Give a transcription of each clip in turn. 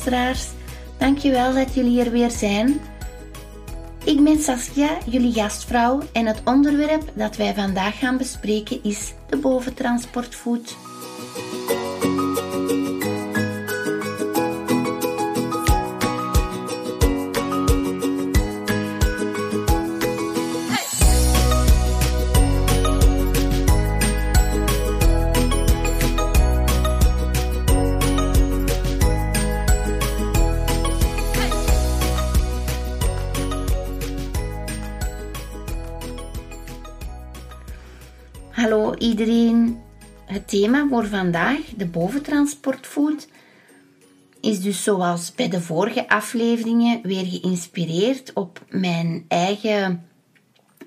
luisteraars, dankjewel dat jullie er weer zijn. Ik ben Saskia, jullie gastvrouw, en het onderwerp dat wij vandaag gaan bespreken is de boventransportvoet. Het thema voor vandaag, de boventransportvoet, is dus zoals bij de vorige afleveringen weer geïnspireerd op mijn eigen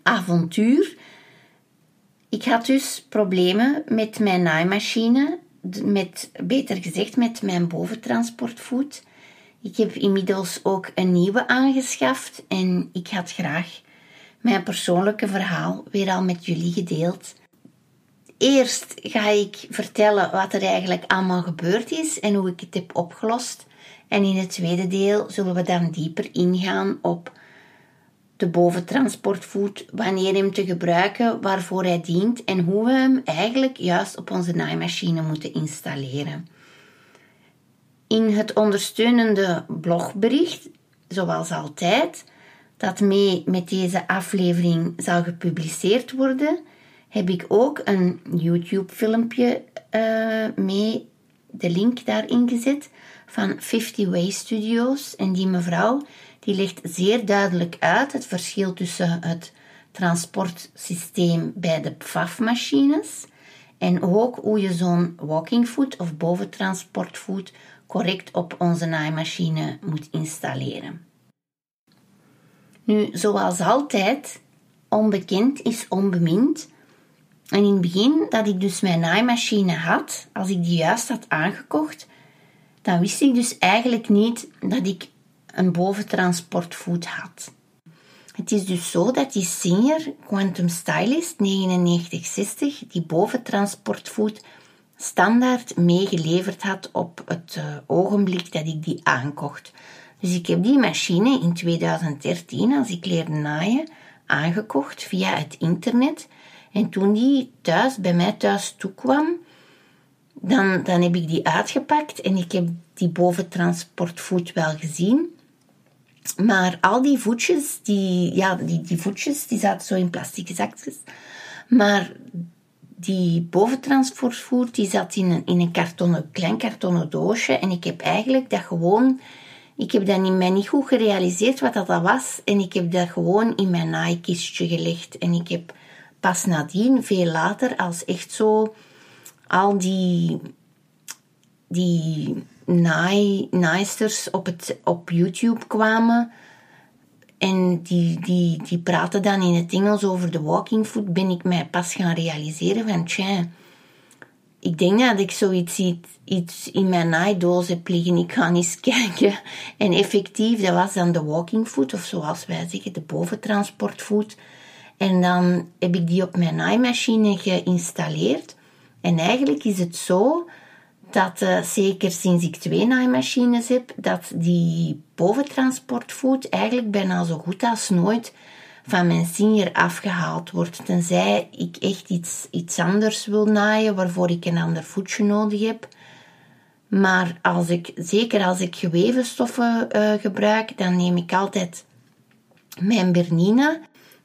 avontuur. Ik had dus problemen met mijn naaimachine, met, beter gezegd met mijn boventransportvoet. Ik heb inmiddels ook een nieuwe aangeschaft en ik had graag mijn persoonlijke verhaal weer al met jullie gedeeld. Eerst ga ik vertellen wat er eigenlijk allemaal gebeurd is en hoe ik het heb opgelost. En in het tweede deel zullen we dan dieper ingaan op de boventransportvoet, wanneer hem te gebruiken, waarvoor hij dient en hoe we hem eigenlijk juist op onze naaimachine moeten installeren. In het ondersteunende blogbericht, zoals altijd, dat mee met deze aflevering zal gepubliceerd worden, heb ik ook een YouTube-filmpje uh, mee, de link daarin gezet, van 50 Way Studios. En die mevrouw die legt zeer duidelijk uit het verschil tussen het transportsysteem bij de PFAF-machines en ook hoe je zo'n walking foot of boventransportvoet correct op onze naaimachine moet installeren. Nu, zoals altijd, onbekend is onbemind. En in het begin dat ik dus mijn naaimachine had, als ik die juist had aangekocht, dan wist ik dus eigenlijk niet dat ik een boventransportvoet had. Het is dus zo dat die Singer Quantum Stylist 9960 die boventransportvoet standaard meegeleverd had op het uh, ogenblik dat ik die aankocht. Dus ik heb die machine in 2013, als ik leerde naaien, aangekocht via het internet en toen die thuis, bij mij thuis toekwam, dan, dan heb ik die uitgepakt en ik heb die boventransportvoet wel gezien. Maar al die voetjes, die, ja, die, die voetjes, die zaten zo in plastic zakjes. Maar die boventransportvoet, die zat in een, in een kartonnen, klein kartonnen doosje. En ik heb eigenlijk dat gewoon... Ik heb dat in mij niet goed gerealiseerd wat dat was. En ik heb dat gewoon in mijn naaikistje gelegd. En ik heb pas nadien, veel later, als echt zo al die, die naai, naaisters op, het, op YouTube kwamen en die, die, die praten dan in het Engels over de walking foot, ben ik mij pas gaan realiseren van, tja, ik denk dat ik zoiets iets in mijn naaidoos heb liggen. Ik ga eens kijken. En effectief, dat was dan de walking foot, of zoals wij zeggen, de boventransportvoet. En dan heb ik die op mijn naaimachine geïnstalleerd. En eigenlijk is het zo dat, uh, zeker sinds ik twee naaimachines heb, dat die boventransportvoet eigenlijk bijna zo goed als nooit van mijn senior afgehaald wordt. Tenzij ik echt iets, iets anders wil naaien, waarvoor ik een ander voetje nodig heb. Maar als ik, zeker als ik geweven stoffen uh, gebruik, dan neem ik altijd mijn Bernina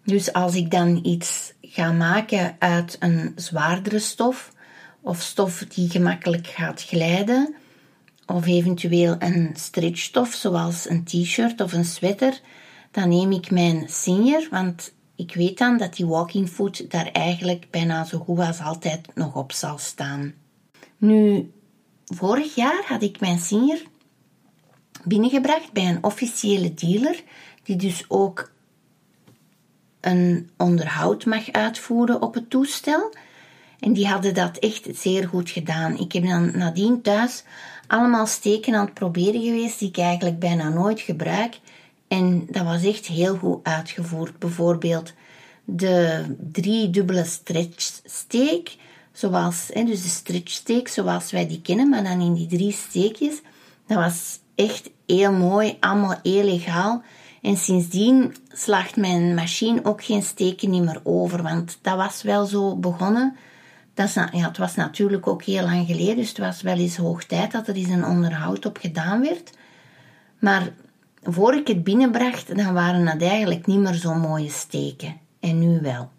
dus als ik dan iets ga maken uit een zwaardere stof, of stof die gemakkelijk gaat glijden, of eventueel een stretchstof zoals een t-shirt of een sweater, dan neem ik mijn senior, want ik weet dan dat die walking foot daar eigenlijk bijna zo goed als altijd nog op zal staan. Nu, vorig jaar had ik mijn senior binnengebracht bij een officiële dealer, die dus ook een onderhoud mag uitvoeren op het toestel. En die hadden dat echt zeer goed gedaan. Ik heb dan nadien thuis allemaal steken aan het proberen geweest die ik eigenlijk bijna nooit gebruik. En dat was echt heel goed uitgevoerd. Bijvoorbeeld de drie dubbele stretchsteek, zoals, hè, dus de stretchsteek zoals wij die kennen, maar dan in die drie steekjes. Dat was echt heel mooi, allemaal heel legaal. En sindsdien slaagt mijn machine ook geen steken meer over, want dat was wel zo begonnen. Dat ja, het was natuurlijk ook heel lang geleden, dus het was wel eens hoog tijd dat er eens een onderhoud op gedaan werd. Maar voor ik het binnenbracht, dan waren het eigenlijk niet meer zo mooie steken. En nu wel.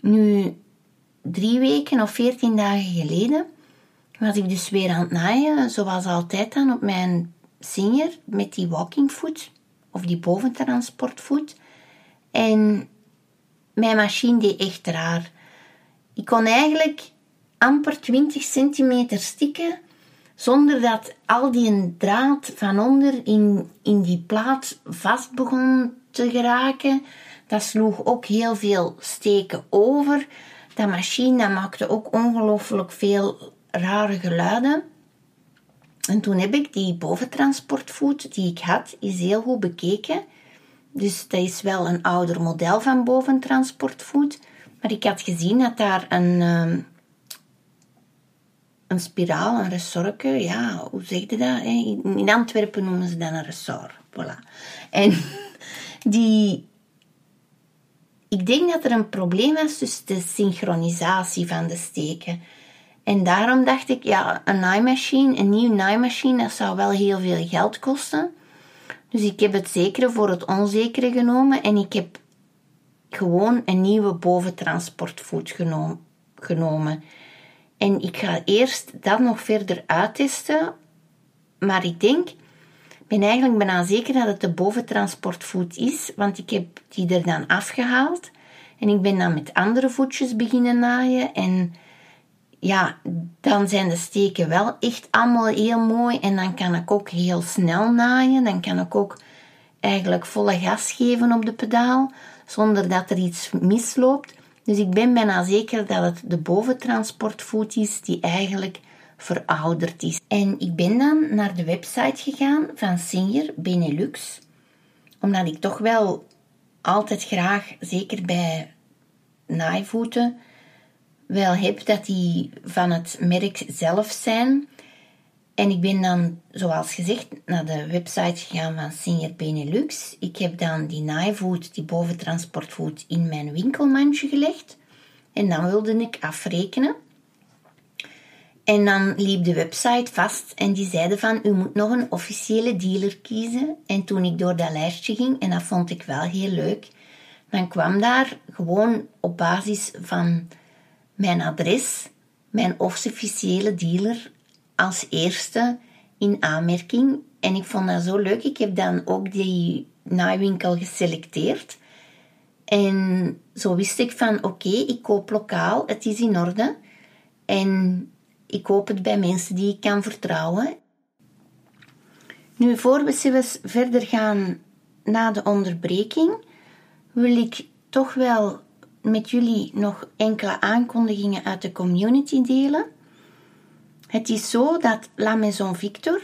Nu, drie weken of veertien dagen geleden, was ik dus weer aan het naaien, zoals altijd dan, op mijn singer met die walking foot of die boventransportvoet. En mijn machine deed echt raar. Ik kon eigenlijk amper 20 centimeter stikken zonder dat al die draad van onder in, in die plaat vast begon te geraken. Dat sloeg ook heel veel steken over. Dat machine dat maakte ook ongelooflijk veel rare geluiden. En toen heb ik die boventransportvoet die ik had, is heel goed bekeken. Dus dat is wel een ouder model van boventransportvoet. Maar ik had gezien dat daar een, ehm, een spiraal, een ressortje, ja, hoe zeg je dat? In Antwerpen noemen ze dat een ressort. Voilà. En die, ik denk dat er een probleem was tussen de synchronisatie van de steken. En daarom dacht ik, ja, een naaimachine, een nieuwe naaimachine, dat zou wel heel veel geld kosten. Dus ik heb het zekere voor het onzekere genomen en ik heb gewoon een nieuwe boventransportvoet genomen. En ik ga eerst dat nog verder uittesten. Maar ik denk, ben eigenlijk bijna zeker dat het de boventransportvoet is, want ik heb die er dan afgehaald. En ik ben dan met andere voetjes beginnen naaien. En ja, dan zijn de steken wel echt allemaal heel mooi. En dan kan ik ook heel snel naaien. Dan kan ik ook eigenlijk volle gas geven op de pedaal, zonder dat er iets misloopt. Dus ik ben bijna zeker dat het de boventransportvoet is die eigenlijk verouderd is. En ik ben dan naar de website gegaan van Singer Benelux, omdat ik toch wel altijd graag, zeker bij naaivoeten, wel heb dat die van het merk zelf zijn. En ik ben dan, zoals gezegd, naar de website gegaan van Singer Benelux. Ik heb dan die naaivoet, die boventransportvoet, in mijn winkelmandje gelegd. En dan wilde ik afrekenen. En dan liep de website vast en die zeiden van, u moet nog een officiële dealer kiezen. En toen ik door dat lijstje ging, en dat vond ik wel heel leuk, dan kwam daar gewoon op basis van mijn adres, mijn officiële dealer, als eerste in aanmerking. En ik vond dat zo leuk. Ik heb dan ook die naaiwinkel geselecteerd. En zo wist ik van oké, ik koop lokaal, het is in orde. En ik koop het bij mensen die ik kan vertrouwen. Nu, voor we verder gaan na de onderbreking, wil ik toch wel met jullie nog enkele aankondigingen uit de community delen. Het is zo dat La Maison Victor,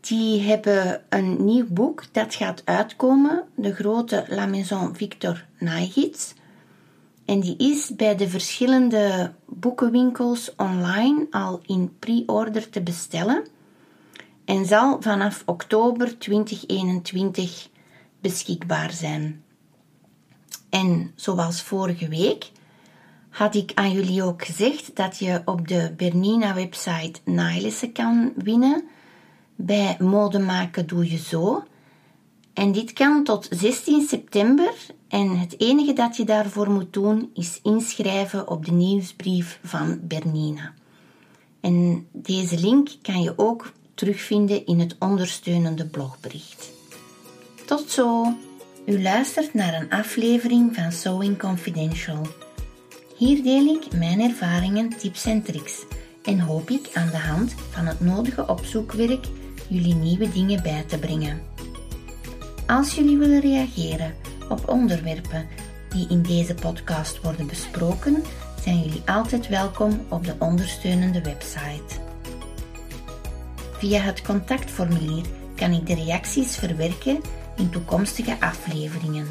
die hebben een nieuw boek dat gaat uitkomen, de grote La Maison Victor naaigids. En die is bij de verschillende boekenwinkels online al in pre-order te bestellen en zal vanaf oktober 2021 beschikbaar zijn. En zoals vorige week had ik aan jullie ook gezegd dat je op de Bernina website naailessen kan winnen. Bij Mode maken doe je zo. En dit kan tot 16 september en het enige dat je daarvoor moet doen is inschrijven op de nieuwsbrief van Bernina. En deze link kan je ook terugvinden in het ondersteunende blogbericht. Tot zo! U luistert naar een aflevering van Sewing Confidential. Hier deel ik mijn ervaringen, tips en tricks en hoop ik aan de hand van het nodige opzoekwerk jullie nieuwe dingen bij te brengen. Als jullie willen reageren op onderwerpen die in deze podcast worden besproken, zijn jullie altijd welkom op de ondersteunende website. Via het contactformulier kan ik de reacties verwerken in toekomstige afleveringen.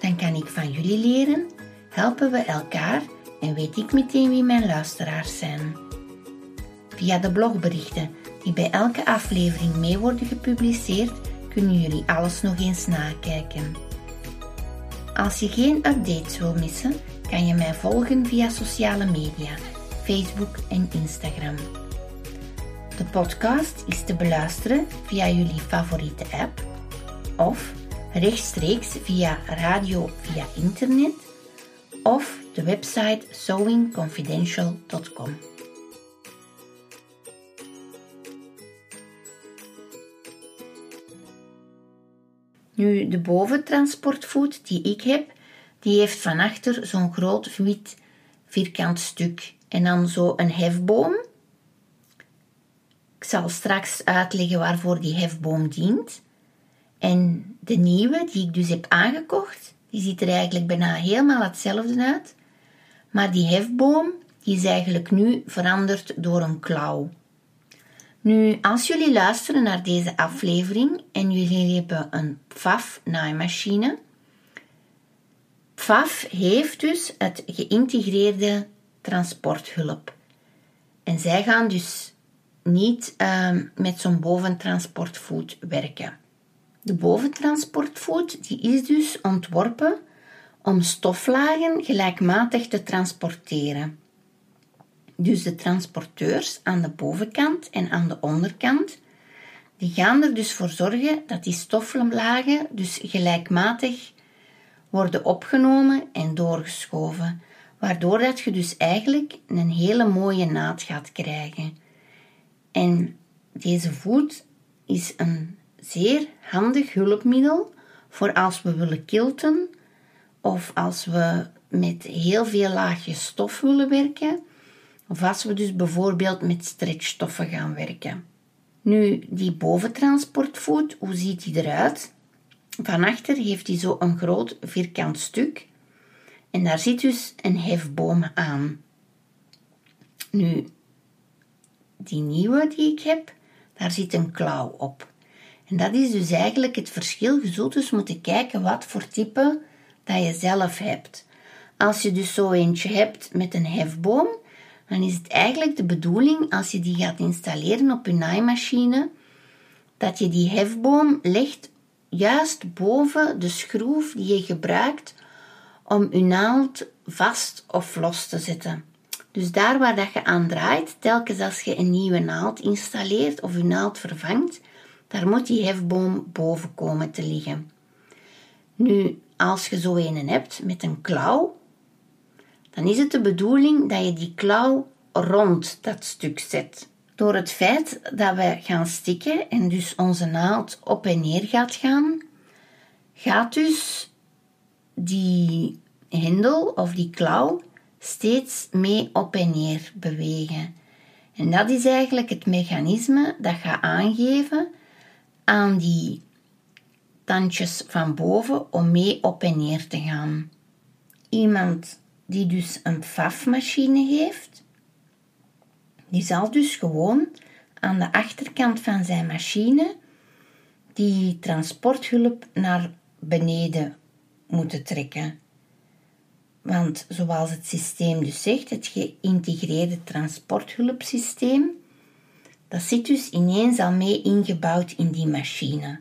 Dan kan ik van jullie leren, helpen we elkaar en weet ik meteen wie mijn luisteraars zijn. Via de blogberichten die bij elke aflevering mee worden gepubliceerd, kunnen jullie alles nog eens nakijken. Als je geen updates wil missen, kan je mij volgen via sociale media, Facebook en Instagram. De podcast is te beluisteren via jullie favoriete app of rechtstreeks via radio via internet of de website sewingconfidential.com. Nu, de boventransportvoet die ik heb, die heeft van achter zo'n groot wit vierkant stuk en dan zo een hefboom. Ik zal straks uitleggen waarvoor die hefboom dient. En de nieuwe, die ik dus heb aangekocht, die ziet er eigenlijk bijna helemaal hetzelfde uit. Maar die hefboom, die is eigenlijk nu veranderd door een klauw. Nu, als jullie luisteren naar deze aflevering en jullie hebben een PFAF naaimachine. PFAF heeft dus het geïntegreerde transporthulp. En zij gaan dus niet uh, met zo'n boventransportvoet werken. De boventransportvoet die is dus ontworpen om stoflagen gelijkmatig te transporteren. Dus de transporteurs aan de bovenkant en aan de onderkant, die gaan er dus voor zorgen dat die stoflagen dus gelijkmatig worden opgenomen en doorgeschoven, waardoor dat je dus eigenlijk een hele mooie naad gaat krijgen. En deze voet is een zeer handig hulpmiddel voor als we willen kilten of als we met heel veel laagjes stof willen werken of als we dus bijvoorbeeld met stretchstoffen gaan werken. Nu, die boventransportvoet, hoe ziet die eruit? Van achter heeft hij zo een groot vierkant stuk en daar zit dus een hefboom aan. Nu, die nieuwe die ik heb, daar zit een klauw op. En dat is dus eigenlijk het verschil. Je zult dus moeten kijken wat voor type dat je zelf hebt. Als je dus zo eentje hebt met een hefboom, dan is het eigenlijk de bedoeling als je die gaat installeren op je naaimachine, dat je die hefboom legt juist boven de schroef die je gebruikt om je naald vast of los te zetten. Dus daar waar dat je aan draait, telkens als je een nieuwe naald installeert of je naald vervangt, daar moet die hefboom boven komen te liggen. Nu, als je zo een hebt met een klauw, dan is het de bedoeling dat je die klauw rond dat stuk zet. Door het feit dat we gaan stikken en dus onze naald op en neer gaat gaan, gaat dus die hendel of die klauw steeds mee op en neer bewegen. En dat is eigenlijk het mechanisme dat gaat aangeven aan die tandjes van boven om mee op en neer te gaan. Iemand die dus een FAF-machine heeft, die zal dus gewoon aan de achterkant van zijn machine die transporthulp naar beneden moeten trekken. Want zoals het systeem dus zegt, het geïntegreerde transporthulpsysteem, dat zit dus ineens al mee ingebouwd in die machine.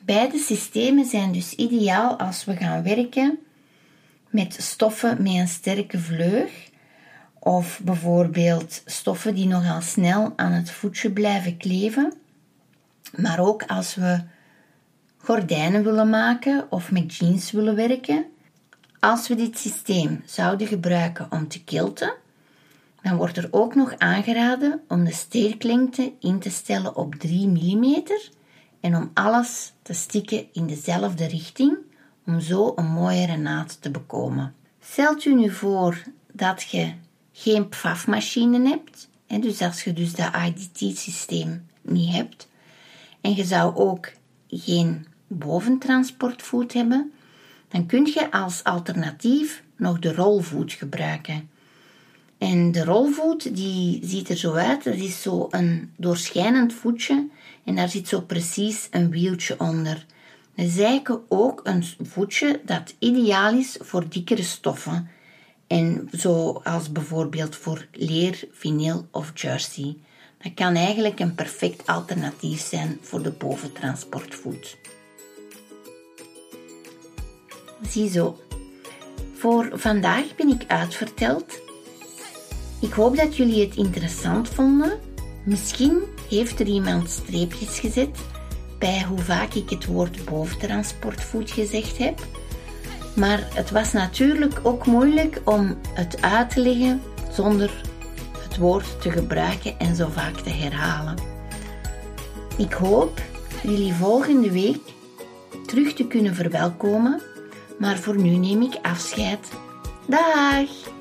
Beide systemen zijn dus ideaal als we gaan werken met stoffen met een sterke vleug of bijvoorbeeld stoffen die nogal snel aan het voetje blijven kleven. Maar ook als we gordijnen willen maken of met jeans willen werken. Als we dit systeem zouden gebruiken om te kilten, dan wordt er ook nog aangeraden om de steeklengte in te stellen op 3 mm en om alles te stikken in dezelfde richting om zo een mooiere naad te bekomen. Stelt u nu voor dat je geen PFAF-machine hebt, en dus als je dus dat IDT-systeem niet hebt, en je zou ook geen boventransportvoet hebben, dan kun je als alternatief nog de rolvoet gebruiken. En de rolvoet die ziet er zo uit, dat is zo een doorschijnend voetje en daar zit zo precies een wieltje onder. Dat is ook een voetje dat ideaal is voor dikkere stoffen. En zoals bijvoorbeeld voor leer, vinyl of jersey. Dat kan eigenlijk een perfect alternatief zijn voor de boventransportvoed. Ziezo, voor vandaag ben ik uitverteld. Ik hoop dat jullie het interessant vonden. Misschien heeft er iemand streepjes gezet bij hoe vaak ik het woord boventransportvoed gezegd heb. Maar het was natuurlijk ook moeilijk om het uit te leggen zonder het woord te gebruiken en zo vaak te herhalen. Ik hoop jullie volgende week terug te kunnen verwelkomen, maar voor nu neem ik afscheid. Dag!